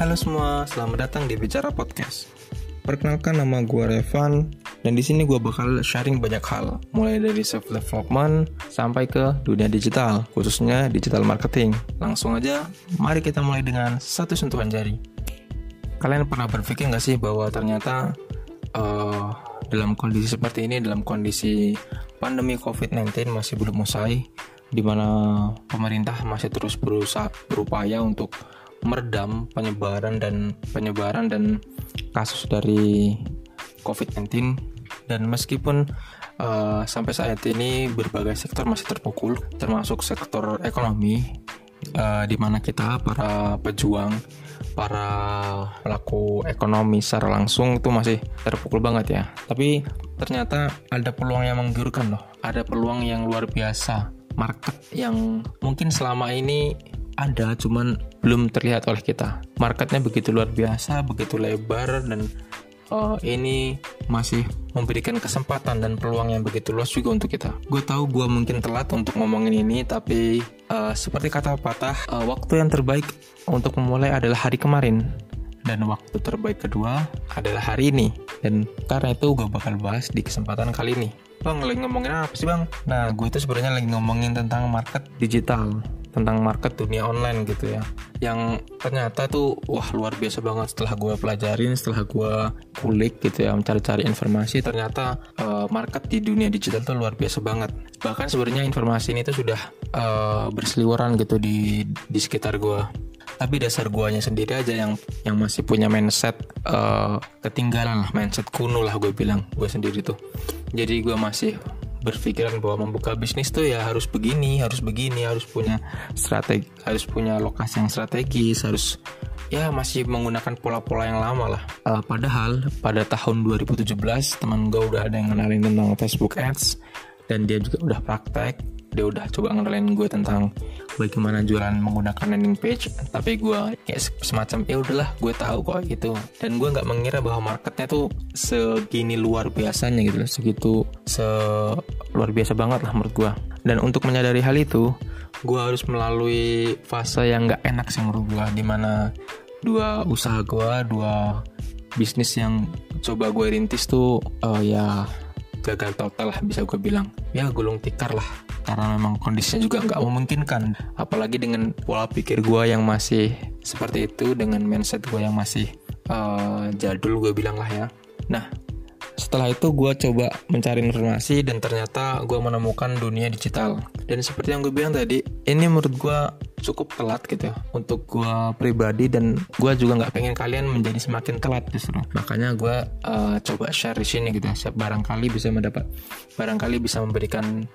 Halo semua, selamat datang di Bicara Podcast. Perkenalkan nama gue Revan dan di sini gue bakal sharing banyak hal, mulai dari self development sampai ke dunia digital, khususnya digital marketing. Langsung aja, mari kita mulai dengan satu sentuhan jari. Kalian pernah berpikir nggak sih bahwa ternyata uh, dalam kondisi seperti ini, dalam kondisi pandemi COVID-19 masih belum usai, di mana pemerintah masih terus berusaha berupaya untuk meredam penyebaran dan penyebaran dan kasus dari COVID-19 dan meskipun uh, sampai saat ini berbagai sektor masih terpukul termasuk sektor ekonomi uh, di mana kita para pejuang para pelaku ekonomi secara langsung itu masih terpukul banget ya. Tapi ternyata ada peluang yang menggiurkan loh. Ada peluang yang luar biasa. Market yang mungkin selama ini ada cuman belum terlihat oleh kita marketnya begitu luar biasa begitu lebar dan uh, ini masih memberikan kesempatan dan peluang yang begitu luas juga untuk kita. Gue tahu gue mungkin telat untuk ngomongin ini, tapi uh, seperti kata patah, uh, waktu yang terbaik untuk memulai adalah hari kemarin. Dan waktu terbaik kedua adalah hari ini. Dan karena itu gue bakal bahas di kesempatan kali ini. Bang, lagi ngomongin apa sih bang? Nah, gue itu sebenarnya lagi ngomongin tentang market digital tentang market dunia online gitu ya. Yang ternyata tuh wah luar biasa banget setelah gue pelajarin setelah gue kulik gitu ya mencari-cari informasi ternyata uh, market di dunia digital tuh luar biasa banget. Bahkan sebenarnya informasi ini tuh sudah uh, berseliweran gitu di di sekitar gue tapi dasar guanya sendiri aja yang yang masih punya mindset uh, ketinggalan lah mindset kuno lah gue bilang gue sendiri tuh. Jadi gue masih berpikiran bahwa membuka bisnis tuh ya harus begini, harus begini, harus punya strategi, harus punya lokasi yang strategis, harus ya masih menggunakan pola-pola yang lama lah. Uh, padahal pada tahun 2017 teman gue udah ada yang kenalin tentang Facebook Ads dan dia juga udah praktek dia udah coba ngenalin gue tentang bagaimana jualan menggunakan landing page tapi gue kayak semacam ya udahlah gue tahu kok gitu. Dan gue nggak mengira bahwa marketnya tuh segini luar biasanya gitu segitu se luar biasa banget lah menurut gue dan untuk menyadari hal itu gue harus melalui fase yang nggak enak sih menurut gue di mana dua usaha gue dua bisnis yang coba gue rintis tuh uh, ya gagal total lah bisa gue bilang. Ya gulung tikar lah karena memang kondisinya juga nggak memungkinkan. Apalagi dengan pola pikir gue yang masih seperti itu dengan mindset gue yang masih uh, jadul gue bilang lah ya. Nah setelah itu gue coba mencari informasi dan ternyata gue menemukan dunia digital. Dan seperti yang gue bilang tadi ini menurut gue cukup telat gitu ya. Untuk gue pribadi dan gue juga nggak pengen kalian menjadi semakin telat justru. Makanya gue uh, coba share di sini gitu ya. Barangkali bisa mendapat barangkali bisa memberikan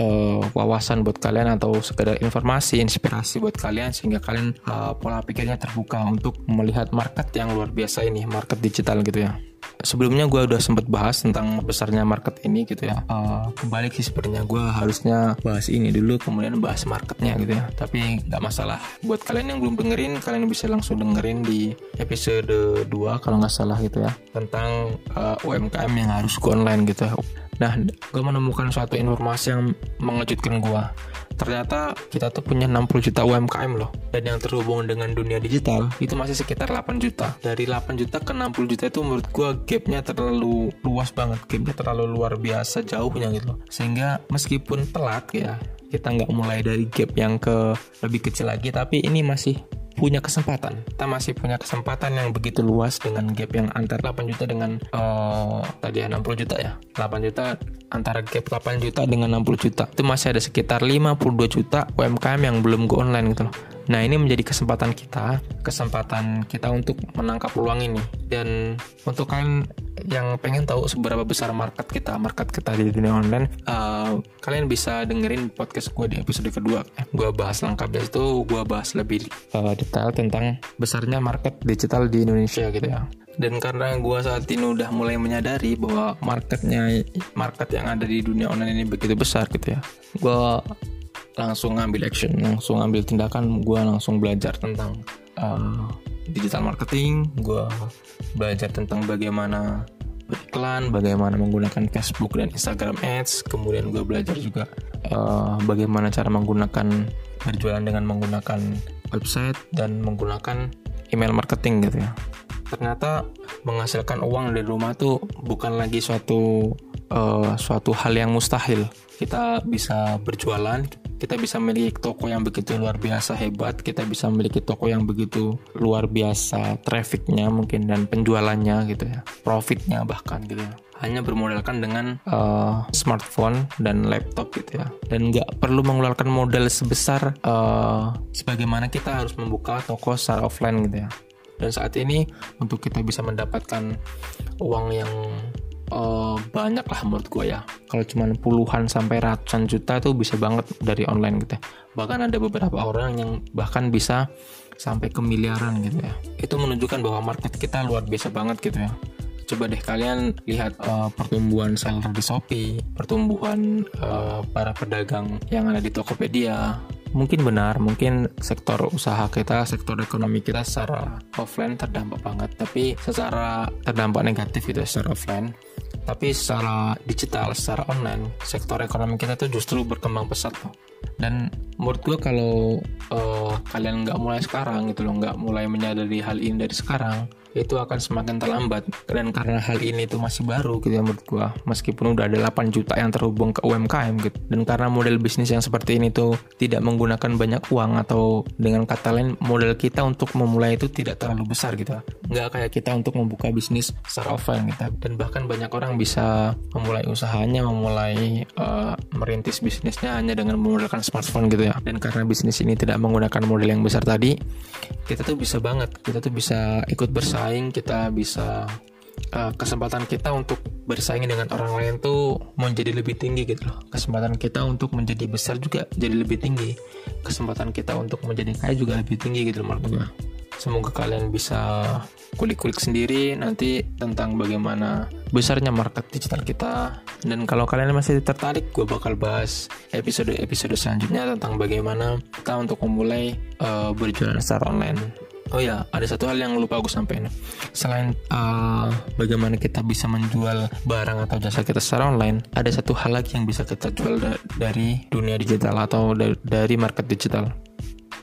uh, wawasan buat kalian atau sekedar informasi inspirasi buat kalian sehingga kalian uh, pola pikirnya terbuka untuk melihat market yang luar biasa ini market digital gitu ya sebelumnya gue udah sempet bahas tentang besarnya market ini gitu ya. Uh, kebalik sih sebenarnya gue harusnya bahas ini dulu kemudian bahas marketnya gitu ya. Tapi nggak masalah. Buat kalian yang belum dengerin kalian bisa langsung dengerin di episode 2 kalau nggak salah gitu ya. Tentang uh, UMKM yang harus go online gitu ya Nah, gue menemukan suatu informasi yang mengejutkan gue. Ternyata kita tuh punya 60 juta UMKM loh. Dan yang terhubung dengan dunia digital itu masih sekitar 8 juta. Dari 8 juta ke 60 juta itu menurut gue gapnya terlalu luas banget. Gapnya terlalu luar biasa jauhnya gitu loh. Sehingga meskipun telat ya, kita nggak mulai dari gap yang ke lebih kecil lagi. Tapi ini masih punya kesempatan. Kita masih punya kesempatan yang begitu luas dengan gap yang antara 8 juta dengan uh, tadi 60 juta ya. 8 juta antara gap 8 juta dengan 60 juta. Itu masih ada sekitar 52 juta UMKM yang belum go online gitu loh. Nah, ini menjadi kesempatan kita, kesempatan kita untuk menangkap peluang ini. Dan untuk kalian yang pengen tahu seberapa besar market kita, market kita di dunia online, uh, kalian bisa dengerin podcast gue di episode kedua. Gue bahas lengkap dari itu, gue bahas lebih uh, detail tentang besarnya market digital di Indonesia gitu ya. Dan karena gue saat ini udah mulai menyadari bahwa marketnya, market yang ada di dunia online ini begitu besar gitu ya, gue langsung ngambil action langsung ambil tindakan gue langsung belajar tentang uh, digital marketing gue belajar tentang bagaimana beriklan bagaimana menggunakan Facebook dan Instagram Ads. Kemudian gue belajar juga uh, bagaimana cara menggunakan berjualan dengan menggunakan website dan menggunakan email marketing gitu ya. Ternyata menghasilkan uang dari rumah tuh bukan lagi suatu uh, suatu hal yang mustahil. Kita bisa berjualan kita bisa memiliki toko yang begitu luar biasa hebat kita bisa memiliki toko yang begitu luar biasa trafficnya mungkin dan penjualannya gitu ya profitnya bahkan gitu ya. Hanya bermodalkan dengan uh, smartphone dan laptop gitu ya. Dan nggak perlu mengeluarkan modal sebesar uh, sebagaimana kita harus membuka toko secara offline gitu ya. Dan saat ini untuk kita bisa mendapatkan uang yang uh, banyak lah menurut gue ya. Kalau cuma puluhan sampai ratusan juta tuh bisa banget dari online gitu ya. bahkan ada beberapa orang yang bahkan bisa sampai ke miliaran gitu ya. Itu menunjukkan bahwa market kita luar biasa banget gitu ya. Coba deh kalian lihat uh, pertumbuhan seller di Shopee, pertumbuhan uh, para pedagang yang ada di Tokopedia, mungkin benar, mungkin sektor usaha kita, sektor ekonomi kita secara offline terdampak banget, tapi secara terdampak negatif itu secara offline. Tapi secara digital, secara online, sektor ekonomi kita tuh justru berkembang pesat loh. Dan menurut gue kalau uh, kalian nggak mulai sekarang gitu loh, nggak mulai menyadari hal ini dari sekarang, itu akan semakin terlambat. Dan karena hal ini itu masih baru gitu ya menurut gua. Meskipun udah ada 8 juta yang terhubung ke UMKM gitu. Dan karena model bisnis yang seperti ini tuh tidak menggunakan banyak uang atau dengan kata lain model kita untuk memulai itu tidak terlalu besar gitu. Nggak kayak kita untuk membuka bisnis secara offline gitu. Dan bahkan banyak orang bisa memulai usahanya memulai uh, merintis bisnisnya hanya dengan menggunakan smartphone gitu ya. Dan karena bisnis ini tidak menggunakan model yang besar tadi kita tuh bisa banget kita tuh bisa ikut bersaing bersaing kita bisa uh, kesempatan kita untuk bersaing dengan orang lain tuh menjadi lebih tinggi gitu loh. Kesempatan kita untuk menjadi besar juga jadi lebih tinggi. Kesempatan kita untuk menjadi kaya juga lebih tinggi gitu loh menurut gue semoga kalian bisa kulik-kulik sendiri nanti tentang bagaimana besarnya market digital kita. Dan kalau kalian masih tertarik gue bakal bahas episode-episode selanjutnya tentang bagaimana kita untuk memulai uh, berjualan secara online Oh ya, ada satu hal yang lupa aku sampaikan. Selain uh, bagaimana kita bisa menjual barang atau jasa kita secara online, ada satu hal lagi yang bisa kita jual da dari dunia digital atau da dari market digital.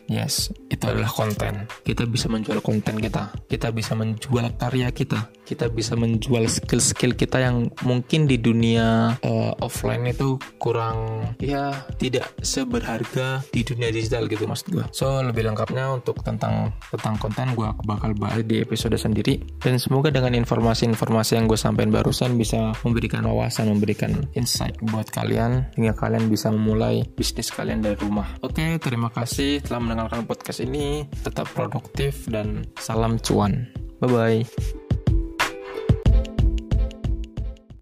Yes, itu adalah konten. Kita bisa menjual konten kita. Kita bisa menjual karya kita. Kita bisa menjual skill-skill kita yang mungkin di dunia uh, offline itu kurang ya tidak seberharga di dunia digital gitu maksud gue. So lebih lengkapnya untuk tentang tentang konten gue bakal bahas di episode sendiri. Dan semoga dengan informasi-informasi yang gue sampaikan barusan bisa memberikan wawasan, memberikan insight buat kalian hingga kalian bisa memulai bisnis kalian dari rumah. Oke, terima kasih telah mendengarkan podcast ini. Tetap produktif dan salam cuan. Bye bye.